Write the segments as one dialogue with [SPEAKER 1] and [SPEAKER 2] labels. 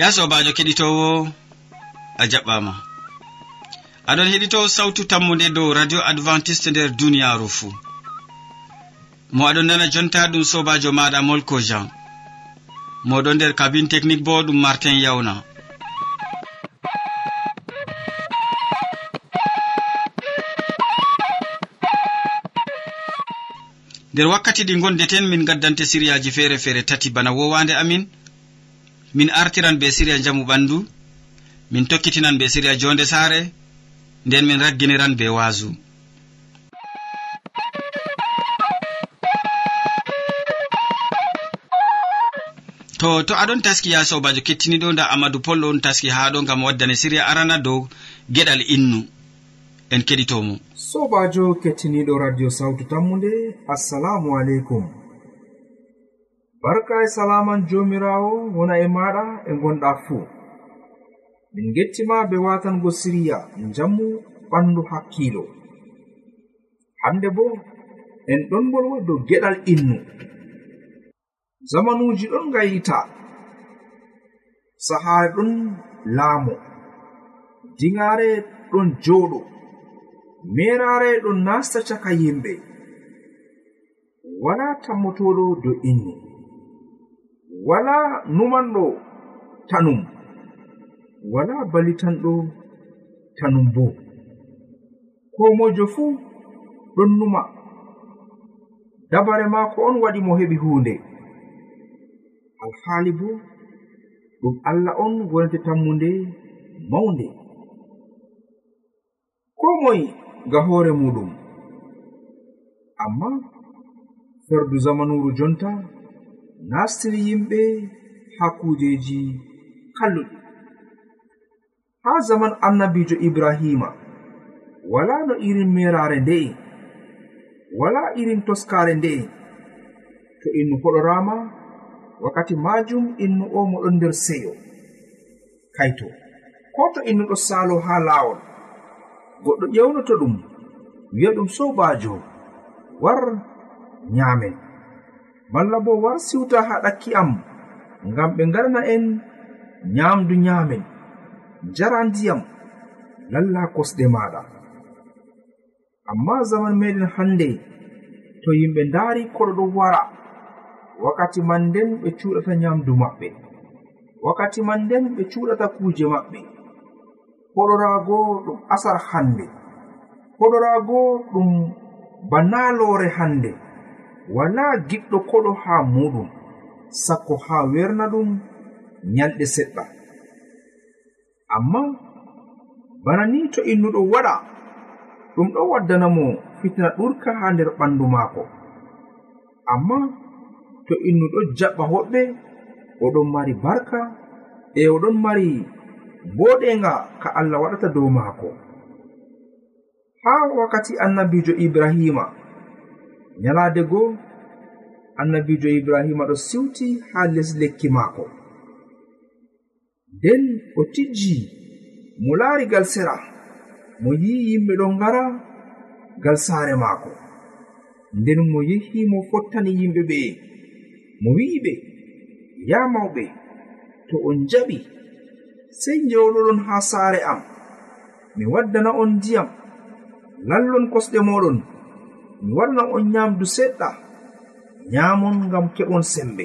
[SPEAKER 1] ya sobajo keɗitowo a jaɓɓama. Aɗon heɗito sawtu tammude dow radio adventiste nder duniyaru fuu. Mo aɗon nana jonta ɗum sobajo maɗa molko jean. Moɗon nder kabine technique bo ɗum martin yawna. Nder wakkati ɗi gondeten min gaddante siriyaji feere feere tati bana wowande amin. min artiran be siriya jamu ɓandu min tokkitinan be siriya jonde saare nden min ragginiran be waasu. To to aɗon taski ya sobajo kettiniɗo nda amadou pol on taski ha ɗo gam waddane siriya arana dow geɗal innu. En keɗitomo.
[SPEAKER 2] Sobajo kettiniɗo radio sawtu tammude assalamu aleykum. barka e salaman jomirawo wona e maɗa e gonɗa fuu. Min gettima be watango siriya jammu ɓandu hakkilo. Hande bo en ɗon bolwo dow geɗal innu. Zamanuji ɗon gayita sahare ɗon laamo. Dingare ɗon joɗo merare ɗon nasta caka yimɓe. Wala tammotoɗo dow innu. wala numanɗo tanum. Wala balitanɗo tanum bo. Ko mojo fuu ɗon numa. Dabare maako on waɗi mo heɓi huunde. Alhaali bo ɗum allah on wonete tammunde mawnde. Ko moy ga hoore muɗum. Amma ferdu zamanuru jonta nastiri yimɓe haa kujeji kalluɗi. Haa zaman annabijo ibrahima wala no irin merare nde'e wala irin toskare nde'e to innu hoɗorama wakkati majum innu o moɗon nder seyo. Kaito ko to innu ɗo salo ha lawol goɗɗo ƴewnoto ɗum wi'a ɗum sobajo war nyamen malla bo war siwta ha ɗakki am ngam ɓe ngarana en nyamdu nyamen jara ndiyam lalla kosɗe maɗa amma zaman meɗen hande to yimɓe ndaari koɗo ɗo wara wakkati man nden ɓe cuɗata nyamdu maɓɓe wakkati man nden ɓe cuɗata kuje maɓɓe. Hoɗoraago ɗum asar hande hoɗoraago ɗum banalore hande wala giɗɗo koɗo ha muɗum sakko ha werna ɗum nyalɗe seɗɗa. Amma bana ni to innuɗo waɗa ɗum ɗo waddanamo fitina ɗurka ha nder ɓandu maako. Amma to innuɗo jaɓɓa hoɓɓe oɗon mari barka e oɗon mari boɗenga ka allah waɗata dow maako. Ha wakkati annabijo ibrahima nyalaade goo annabijo ibrahima ɗo siwti haa les lekki maako. Nden o tijji mo laari gal sera mo yi'i yimɓe ɗon ngara gal saare maako. Nden mo yehi mo fottani yimɓe ɓe mo wi'i ɓe ya mawɓe to on jaɓi sey njewɗoɗon haa saare am. Mi waddana on ndiyam lallon kosɗe moɗon. mi wannan on nyamdu seɗɗa nyamon ngam keɓon sembe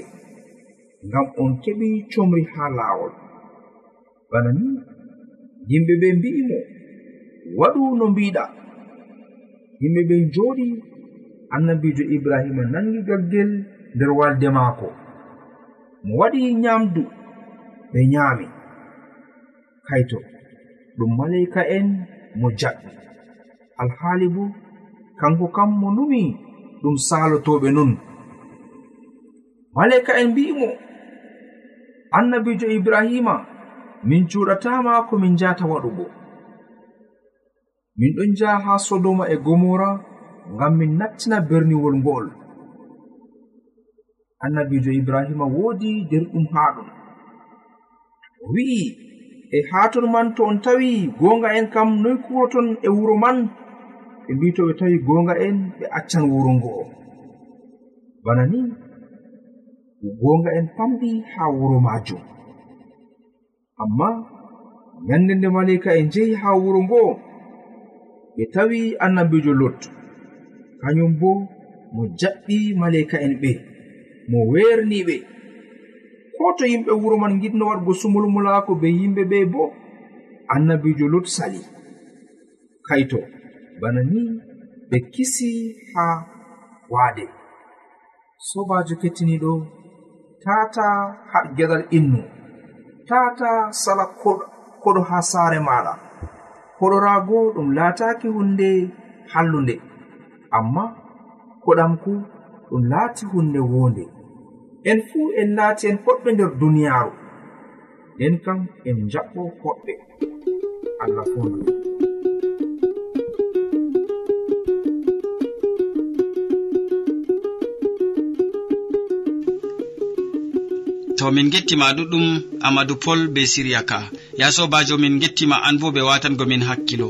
[SPEAKER 2] ngam on keɓi comri haa laawol. Bana ni yimɓe ɓe mbi'imo waɗu no mbiɗa yimɓe ɓe njooɗi annabijo ibrahima nangi gaggel nder walde maako. Mo waɗi nyamdu ɓe nyaami kayto ɗum malayka en mo jaɓɓi. Alhaali bo kanko kam mo numi ɗum salotoɓe non maleka'en mbi'imo annabijo ibrahima min cuɗatama ko min njata waɗugo. Min ɗon njaha ha sodoma e gomora ngam min nattina berniwol ngol. Annabijo ibrahima woodi derɗum haa ɗum. O wi'i e haaton man to on tawi gonga en kam noy kuwoton e wuro man ɓe mbi to ɓe tawi gonga en ɓe accan wuro ngo bana ni gonga en famɗi ha wuro majum amma nyande nde malika en jehi ha wuro ngo ɓe tawi annabijo lot kañum bo mo jaɓɓi malika en ɓe mo werniɓe ko to yimɓe wuro man giɗno waɗgo sumulmulaako be yimɓe ɓe bo annabijo lot sali. Kaito bana ni ɓe kisi ha waade sobajo kettiniɗo tata har gedal innu tata sala koɗo ha saare maɗa. Koɗorago ɗum laataki hunde hallunde amma koɗamku ɗum laati hunde wonde. En fuu en laati en hoɓɓe nder duniyaaru. Nden kam en jaɓɓo hoɓɓe. Allah fondu.
[SPEAKER 1] to min gettima ɗuɗɗum amadou pol be siriya ka ya sobajo min gettima an bo ɓe watangomin hakkilo.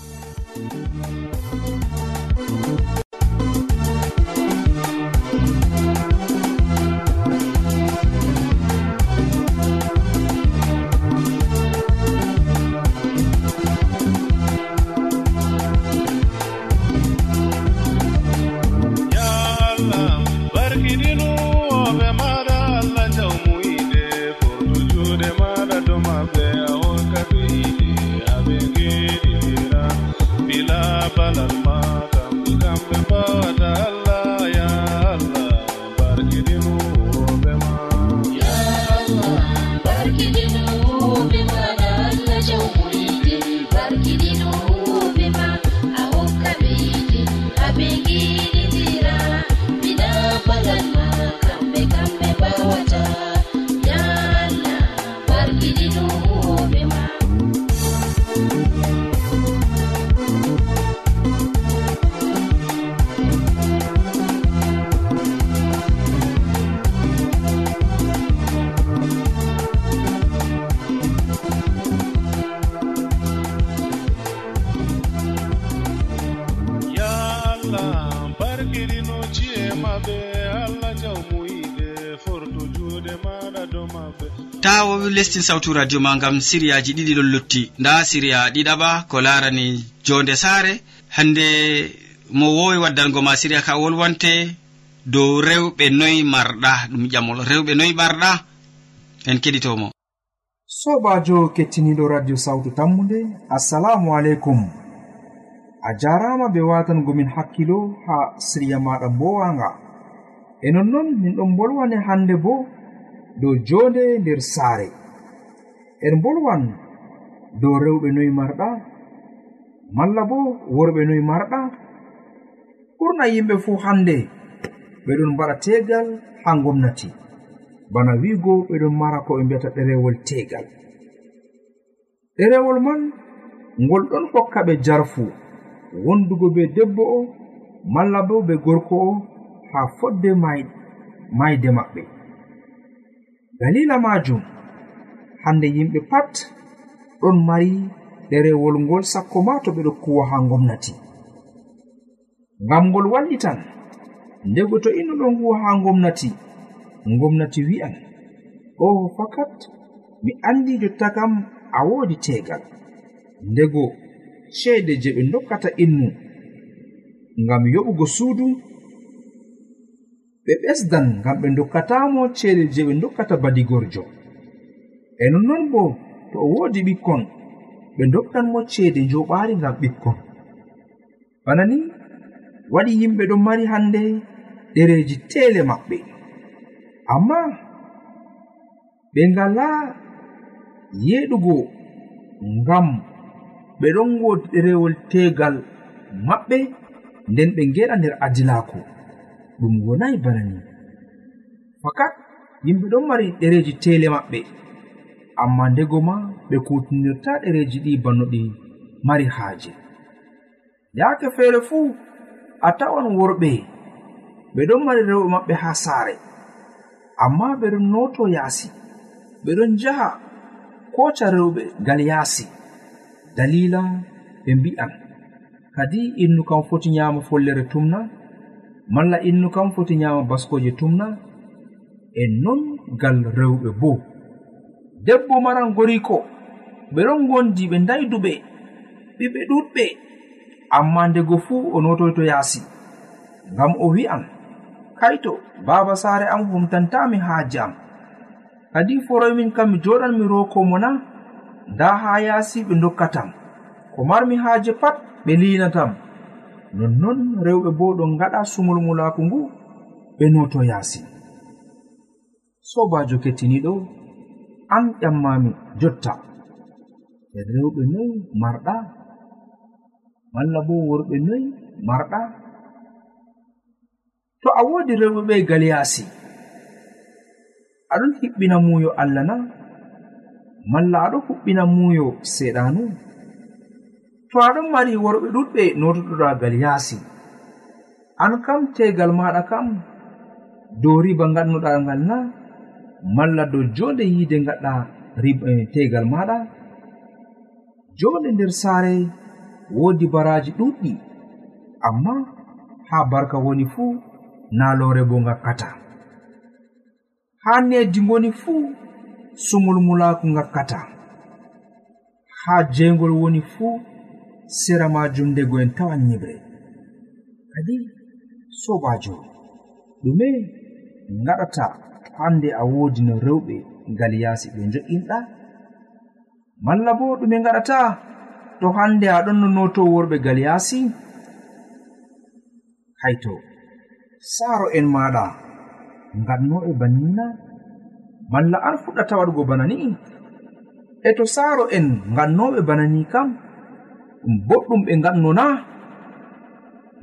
[SPEAKER 1] ta lestin sawtu radio ma gam siriyaji ɗiɗi ɗon lutti. Nda siriya ɗiɗaɓa ko larani jonde saare. Hande mo wowi waddango ma siriya ka wolwante dow rewɓe noyi marɗa ɗum ƴamol rewɓe noyi marɗa. En keɗitomo.
[SPEAKER 2] Sobajo kettiniɗo radio sawtu tammude assalamu aleykum. A jarama be watangomin hakkilo ha siriya maɗa mbowanga e nonnon min ɗon bolwane hande bo dow jonde nder saare. En bolwan dow rewɓe noyi marɗa malla bo worɓe noyi marɗa. Ɓurna yimɓe fuu hande ɓeɗon mbaɗa tegal ha gomnati bana wigo ɓeɗon mara ko ɓe mbiyata ɗerewol tegal ɗerewol man ngol ɗon hokka ɓe jarfu wondugo be debbo o malla bo be gorko o ha fodde mayde maɓɓe. dalila majum. Hande yimɓe pat ɗon mari ɗerewol ngol sakko ma to ɓeɗo kuwa ha gomnati ngam ngol wallitan ndego to ino ɗon huwa ha gomnati gomnati wi'an o fakat mi andi jotta kam a wodi tegal. Ndego ceede je ɓe dokkata innu ngam yoɓugo suudu ɓe ɓesdan ngam ɓe dokkatamo ceede je ɓe dokkata badigorjo. E nonnon bo to o woodi ɓikkon ɓe dokkanmo ceede joɓaari ngam ɓikkon. Bana ni waɗi yimɓe ɗon mari hande ɗereji teele maɓɓe. Amma ɓe ngala yeɗugo ngam ɓe ɗon wodi ɗerewol tegal maɓɓe nden ɓe geɗa nder adilako ɗum wonayi bana ni fakat yimɓe ɗon mari ɗereji tele maɓɓe. Amma ndego ma ɓe kutinirta ɗereji ɗi banno ɗi mari haaje. Yaake feere fuu a tawan worɓe ɓe ɗon mari rewɓe maɓɓe haa saare. Amma ɓe ɗon noto yaasi ɓe ɗon njaha koca rewɓe ngal yaasi. Dalila ɓe mbi'an. Kadi innu kam foti nyaama follere tumna malla innu kam foti nyaama baskoje tumna e non ngal rewɓe boo debbo maran goriko ɓe ɗon gondi ɓe dayduɓe ɓiɓɓe ɗuɗɓe. Amma ndego fuu o notoyto yaasi ngam o wi'an kaito baaba saare am humtantami haaje am. Kadi foroymin kam mi joɗan mi rokomo na nda haa yaasi ɓe dokkatam ko marmi haaje pat ɓe linatam nonnon rewɓe bo ɗon gaɗa sumulmulaku ngu ɓe noto yaasi. Sobajo kettiniɗo an ƴammami jotta. E rewɓe noyi marɗa malla bo worɓe noyi marɗa. To a wodi rewɓe ɓe gal yaasi aɗon hiɓɓina muyo allah na malla aɗo huɓɓina muyo seɗanu to aɗon mari worɓe ɗuɗɓe notoɗoɗagal yaasi an kam tegal maɗa kam dow riba gannuɗa ngal na malla dow jonde yiide gaɗɗa eh, tegal maɗa jonde nder saare woodi baraji ɗuɗɗi amma ha barka woni fuu naalore bo ngakkata. Ha needi ngoni fuu sumol mulaaku ngakkata. Ha jeygol woni fuu sera majum ndego en tawan nyibre. Kadi sobajo ɗume gaɗata hande a wodi no rewɓe ngal yaasi ɓe jo'inɗa? Malla bo ɗume gaɗata to hande aɗon no noto worɓe ngal yaasi hayto saaro en maɗa nganno e bannina? Malla an fuɗɗata waɗugo bana ni'i e to saaro en ngannoɓe bana ni kam? ɗum boɗɗum ɓe ganno na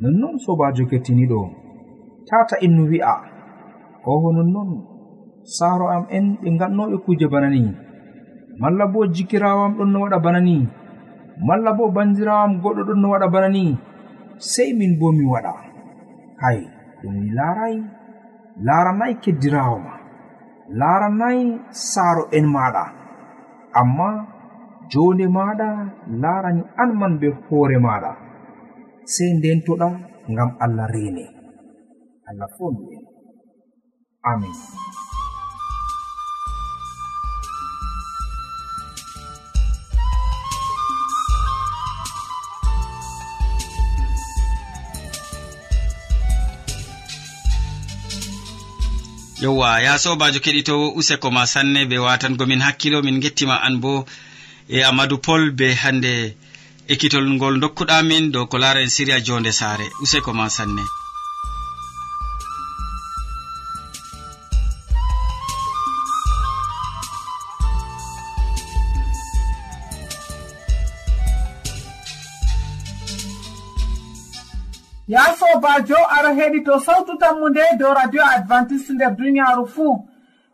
[SPEAKER 2] nonnon sobajo kettiniɗo tata innu wi'a oho nonnon saaro am en ɓe gannoɓe kuje bana ni malla bo jikirawam ɗon no waɗa bana ni malla bo bandirawam goɗɗo ɗon no waɗa bana ni sey min bo mi waɗa. Hay ɗum mi laaray laaranayi keddirawo ma laaranayi saaro en maɗa amma jonde maɗa larani an man be hoore maɗa. Sei ndentoɗa ngam allah rene. Allah fo mbi'en amin.
[SPEAKER 1] Yowwa ya sobajo keɗitowo useko ma sanne be watangomin hakkilo min gettima an bo e amadou pol be hande ekkitol ngol dokkuɗamin dow ko laren en siriya jonde saare. Useko ma sanne.
[SPEAKER 3] Ya sobajo ara heɗito sawtu tammu nde dow radio adventiste nder duniyaaru fuu.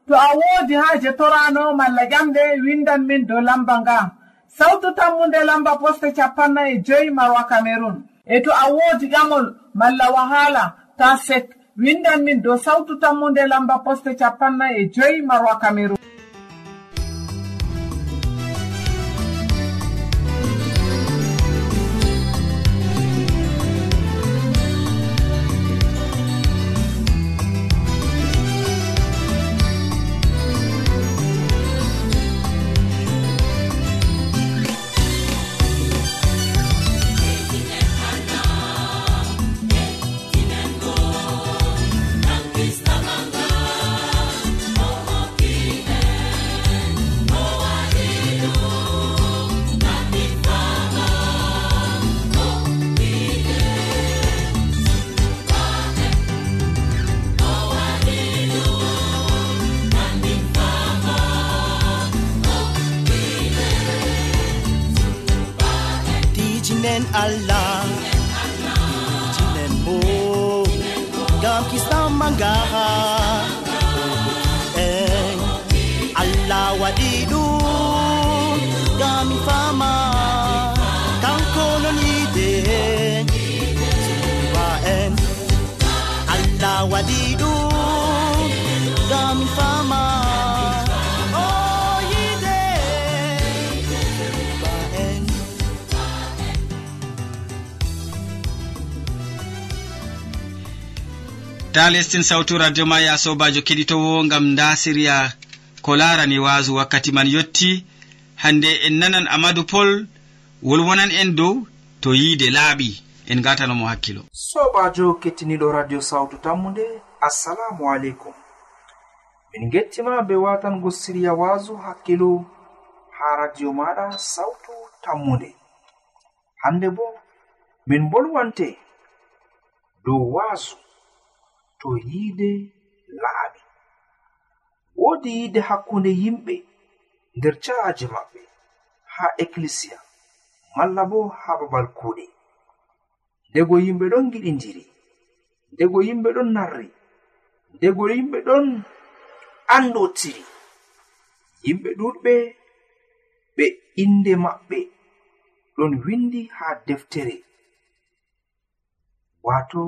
[SPEAKER 3] to a woodi haaje torano malla ƴamɗe windan min dow lamba nga sawtu tammunde lamba poste capanna e joyi marwa cameron e to a woodi ƴamol malla wahala ta sek. Windan min dow sawtu tammunde lamba poste capanna e joyi marwa cameron
[SPEAKER 1] na lestin sawtu radio ma ya sobajo keɗitowo gam nda siriya ko larani wasu wakkati man yetti hande en nanan amadou pol wolwonan en dow to yiide laaɓi. En gatanomo hakkilo.
[SPEAKER 2] Sobajo kettiniɗo radio sawtu tammude assalamu aleykum. Min gettima be watango siriya wasu hakkilo ha radio maɗa sawtu tammude. Hande bo min bolwante dow wasu. to yiide laaɓi. Woodi yiide hakkunde yimɓe nder ca'aji maɓɓe haa ekkilisiya malla bo haa babal kuuɗe. Ndego yimɓe ɗon giɗindiri ndego yimɓe ɗon narri ndego yimɓe ɗon anndotiri yimɓe ɗuɗɓe ɓe innde maɓɓe ɗon windi haa deftere. Waato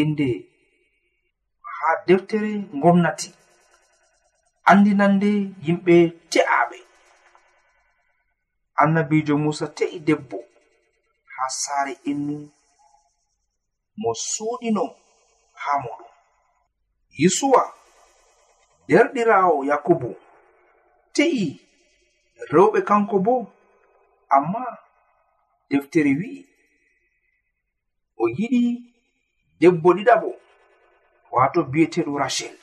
[SPEAKER 2] innde ha deftere gomnati andinande yimɓe te'aɓe. Annabijo musa te'i debbo ha saare innu mo suuɗino ha moɗum. Yusuwa derɗirawo yakubu te'i rewɓe kanko bo amma deftere wi'i. O yiɗi debbo ɗiɗabo wato bi'eteɗo rachel.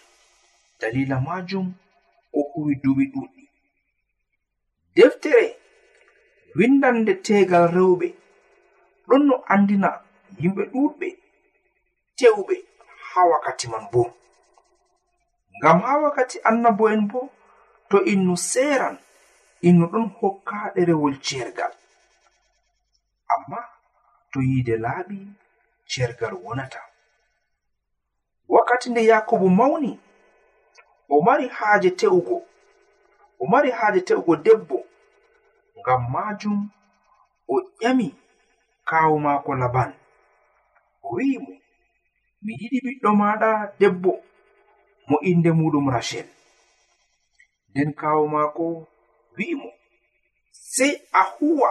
[SPEAKER 2] Dalila majum o huwi duɓi ɗuɗɗi deftere windande tegal rewɓe. Ɗon no andina yimɓe ɗuɗɓe tewɓe ha wakkati man bo. Ngam ha wakkati annabo'en bo to innu seran innu ɗon hokka ɗerewol cergal amma to yiide laaɓi cergal wonata. wakkati nde yakobo mawni o mari haaje te'ugo o mari haaje te'ugo debbo ngam maajum o ƴami kaawu maako laban. O wi'i mo mi yiɗi ɓiɗɗo maaɗa debbo mo innde muɗum rachel nden kaawu maako wi'i mo sey a huwa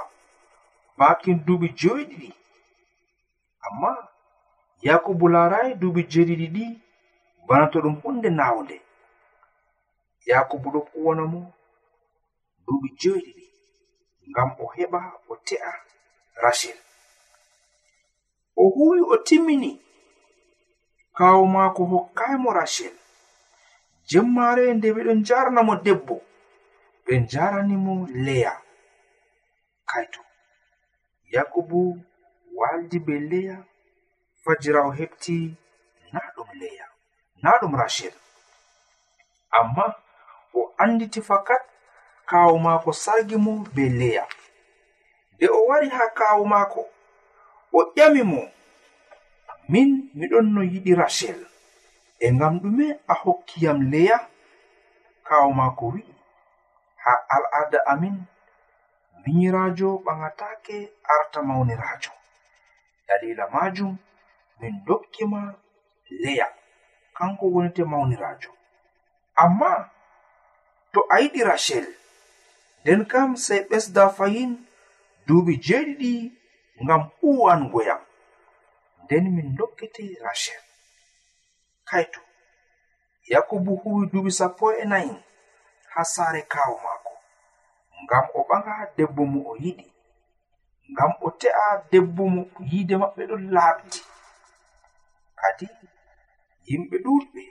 [SPEAKER 2] baakin duuɓi joyɗiɗi amma yakubu laarayi duuɓi jeɗiɗi ɗi bana to ɗum hunde nawde yakubu ɗo kuwana mo duuɓi joyiɗiɗi ngam o heɓa o te'a rachel o huwi o timmini kawo maako hokkaymo rachel rashel jemmare nde ɓeɗon jarana mo debbo ɓe jarani mo leya. Kaito yakubu waldi be leya fajira o hefti na ɗum rachel amma o anditi fakat kawo maako sargi mo be leya. Nde o wari ha kawo maako o ƴami mo. Min miɗon no yiɗi rachel e ngam ɗume a hokkiyam leya kawo maako wi'i ha al'ada amin minyirajo ɓaŋataake arta mawniraajo. Dalila majum min dokkima leya. kanko wonete mawnirajo amma to a yiɗi rachel nden kam sey ɓesda fayin duuɓi jeeɗiɗi ngam huwangoyam nden min dokkete rachel. Kaito yakubu huwi duuɓi sappo e nayi ha saare kaawo maako. Ngam o ɓaga debbo mo o yiɗi. Ngam o te'a debbo mo yiide maɓɓe ɗon laaɓdi kadi yimɓe ɗuɗɓe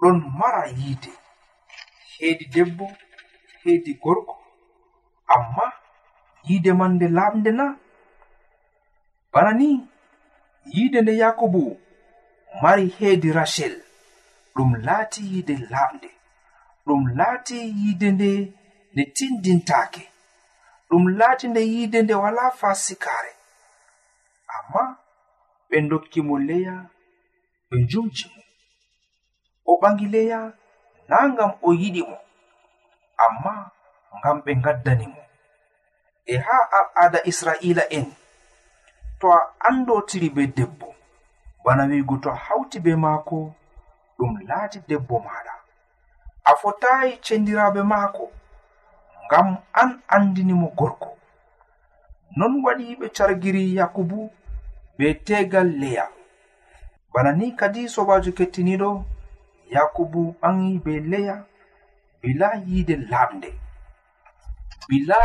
[SPEAKER 2] ɗon mara yiite heedi debbo heedi gorko. Amma yiide man nde laaɓnde na bana ni yiide nde yakubu mari heedi rachel ɗum laati yiide laaɓnde ɗum laati yiide nde nde tindintaake ɗum laati nde yiide nde wala fasikaare amma ɓe dokkimo leya ɓe jumci mo o ɓangi leya na ngam o yiɗi mo amma ngam ɓe ngaddani mo. E haa al'ada israila en to a andotiri be debbo bana wigo to a hawti be maako ɗum laati debbo maɗa a fotayi cendiraɓe maako ngam an anndinimo gorko. Non waɗi ɓe cargiri yakubu be tegal leya. bana ni kadi sobajo kettiniɗo yakubu ɓangi be leya bila yiide laɓde bila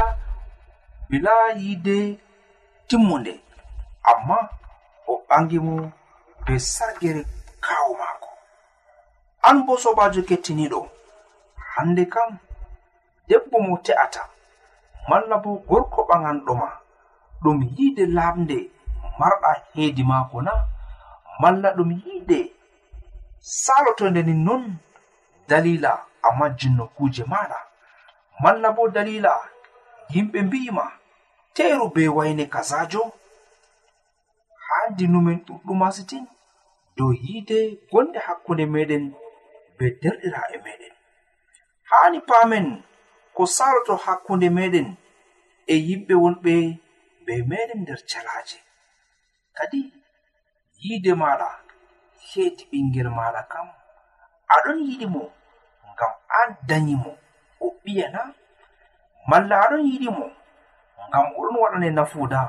[SPEAKER 2] bila yiide timmunde. Amma o ɓangi mo be sargere kaawo maako. An bo sobajo kettiniɗo hande kam debbo mo te'ata. Malla bo gorko ɓaŋanɗo ma ɗum yiide laɓde marɗa heedi maako na malla ɗum yiide. Salotonde ni non dalila a majjinno nokkuje maɗa malla bo dalila yimɓe mbi'ima teru be wayne kazajo handi numen ɗuɗɗum asitin dow yiide gonde hakkunde meɗen be derɗira'e meɗen. Haani paamen ko saloto hakkunde meɗen e yimɓe wonɓe be meɗen nder calaje kadi yiide maɗa heedi ɓingel maɗa kam. Aɗon yiɗi mo ngam an dañi mo o ɓiyana. Malla aɗon yiɗi mo ngam oɗon waɗane nafuuda.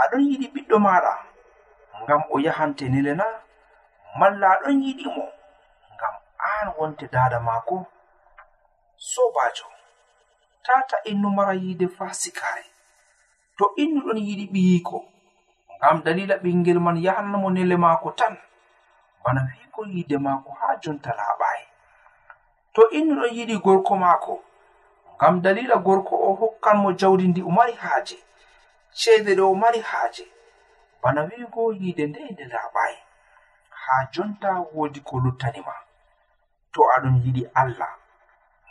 [SPEAKER 2] Aɗon yiɗi ɓiɗɗo maɗa ngam o yahante nele na. Malla aɗon yiɗi mo ngam an wonte dada maako. Sobajo tata innu mara yiide fa sikare to innu ɗon yiɗi ɓiyiko. ngam dalila ɓingel man yahannamo nele maako tan. Bana fiiko yiide maako haa jonta laaɓaayi to innu ɗon yiɗi gorko maako. Ngam dalila gorko o hokkan mo jawdi ndi o mari haaje. Ceede ɗe o mari haaje. Bana wiigo yiide nde nde laaɓaayi haa jonta woodi ko luttanima to aɗon yiɗi allah.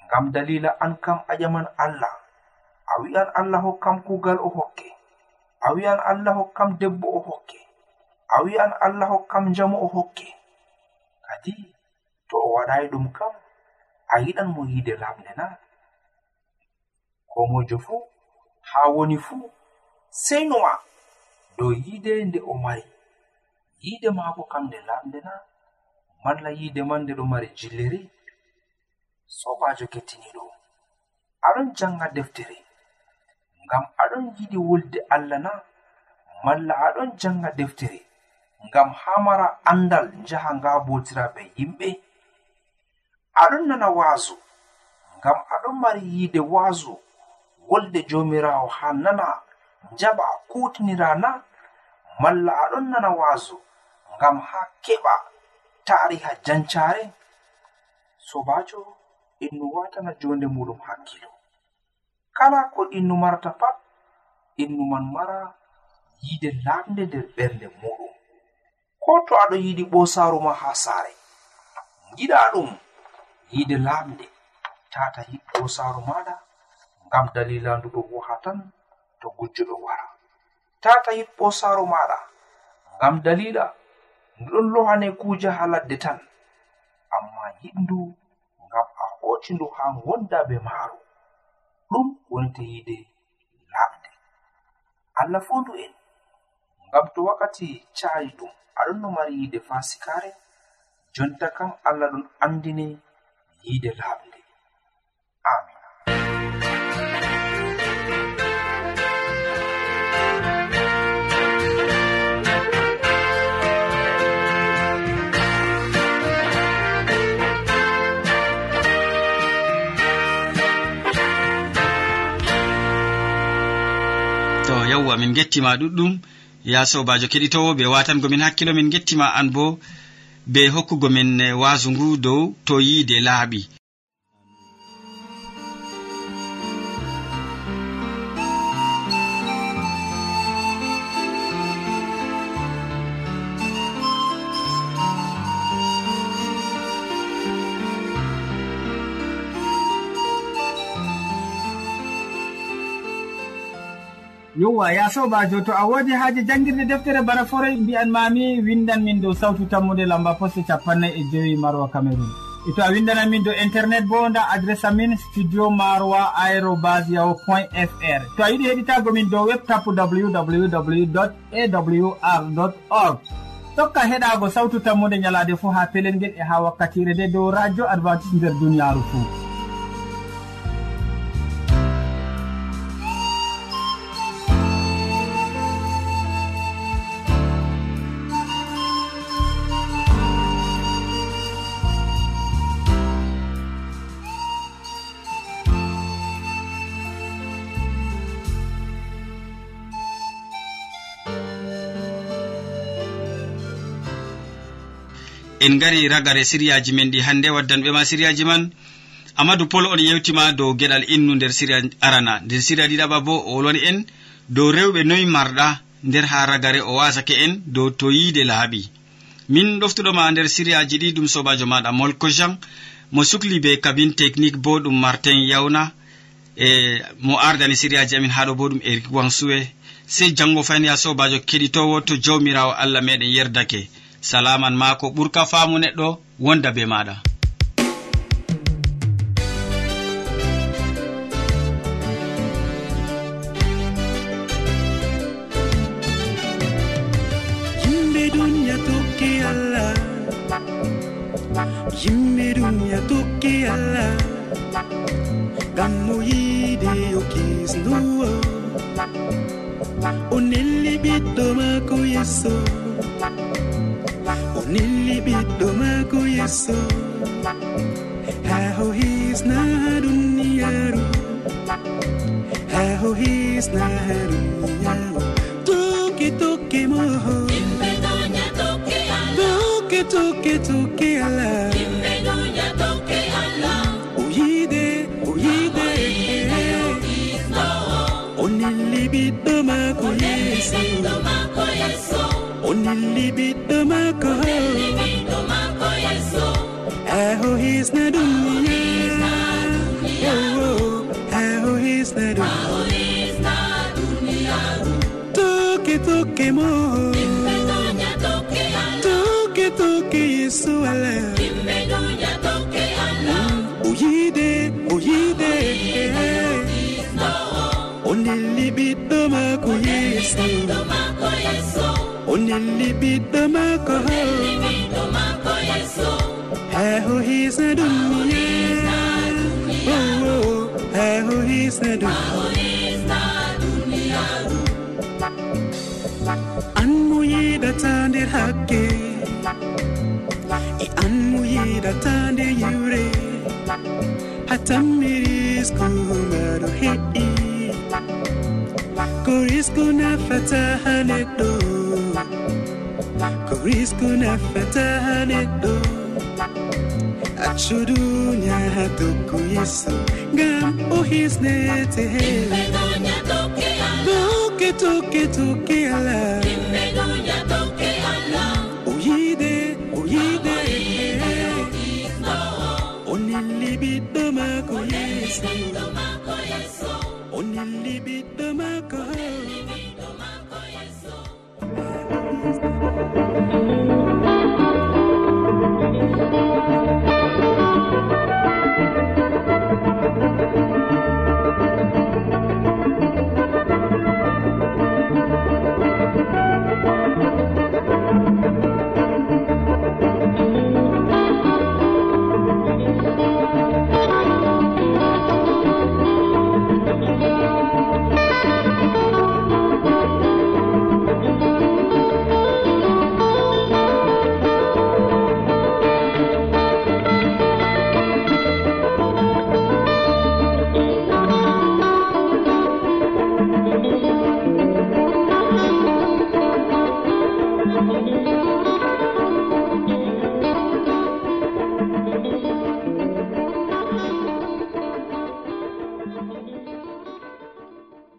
[SPEAKER 2] Ngam dalila an kam a ƴaman allah. A wi'an allah hokkam kuugal o hokke. a wi'an allah hokkam debbo o hokke. A wi'an allah hokkam njamu o hokke. Kadi to o waɗayi ɗum kam a yiɗan mo yiide lamde na ko mojo fuu haa woni fuu sey numa dow yiide nde o mari. Yiide maako kam nde lamde na malla yiide man nde ɗo mari jilleri. Sobajo kettiniɗo aɗon janga deftere. ngam aɗon yiɗi wolde allah na malla aɗon janga deftere ngam haa mara andal njaha ngabotiraɓe yimɓe. Aɗon nana waaso ngam aɗon mari yiide waaso wolde jomirawo ha nana jaɓa kutinira na malla aɗon nana waaso ngam ha keɓa tariha jancare sobajo en watana jonde muɗum hakkilo. kala ko innu marata pat innu man mara yiide lamde nder ɓernde muɗum. Ko to aɗo yiɗi ɓosaru ma ha saare giɗa ɗum yiide lamde tata ɓosaaru maɗa ngam dalila nduɗo woha tan to gujjuɗo wara. Tata yit ɓosaru maɗa ngam dalila nduɗon lohane kuuje ha ladde tan. Amma yiɗndu ngam a hoti ndu ha gonda be maaru. ɗum wonte teyide laaɓde. Allah fondu en ngam to wakkati cayi ɗum aɗon no mari yiide fasikare jonta kam allah ɗon andini yiide
[SPEAKER 1] laaɓde. yawwa min gettima ɗuɗɗum. Ya sobajo keɗitowo be watangomin hakkilo min gettima an bo be hokkugo min eh, wasu ngu dow to yiide laaɓi.
[SPEAKER 4] yowa ya sobajo to a wodi haaji janngirde deftere bana foroy mbiyan mami windan min dow sawtu tammude lamba poste capannay e joyi marwa cameron e to a windanan min dow internet bo nda adresse amin studio maroa aérobas yaho point fr to a yiɗi heɗitago min dow web tapu www awr org. Tokka heɗago sawtu tammude ñalade fo ha pelel ngel e ha wakkatire nde dow radio advantice nder duniyaru fou
[SPEAKER 1] en gari ragare siriyaji men ɗi hannde waddanɓe ma siriyaji man. Amadou pol on yewtima dow geɗal innu nder siriya arana. Nder siriya ɗiɗaɓa bo o wolwani en. Dow rewɓe noyi marɗa nder ha ragare o wasake en dow to yiide laaɓi. Min ɗoftuɗoma nder siriyaji ɗi ɗum sobajo maɗa molko jean. Mo sukli be kabine technique bo ɗum martin yawna e mo ardani siriyaji amin haɗo bo ɗum eric wansuwe sey janngo fayni ha sobajo keɗitowo to jawmirawo allah meɗen yerdake. salaman maako ɓurka faamu neɗɗo wonda be maɗa
[SPEAKER 5] yimɓe duniya tokki allah. Yimɓe duniya tokki allah. Ngam mo yiide yo kisnuwo o nelli ɓiɗɗo maako yesso. nilli ɓiɗɗo maako yesso haho hisna duniyaru haho hisna duniyaru duniyaaru. Toke toke moho toke toke toke ala oyide oyide o nilli ɓiɗɗo maako yeso o nelli ɓiɗɗo maako aho hisna ɗum aho hisna ɗum toke toke mo. Toke toke yesu ala oyide oyide o yiide ɓiɗɗo maako yesu o nelli ɓiɗɗo maako ho. Heho hiisna ɗum miya heho hiisna ɗum. An mo yiɗata nder hakke. E an mo yiɗata nder yiwre. Hatammi risku maɗo heƴƴi ko risku nafata ha neɗɗo. ko riskuna fatane ɗo ha tokku yeso ngam o hisnete. Tokke tokke tokke ala o yiide o yiide. O nelli ɓiɗɗo maako yeso. O nelli ɓiɗɗo maako.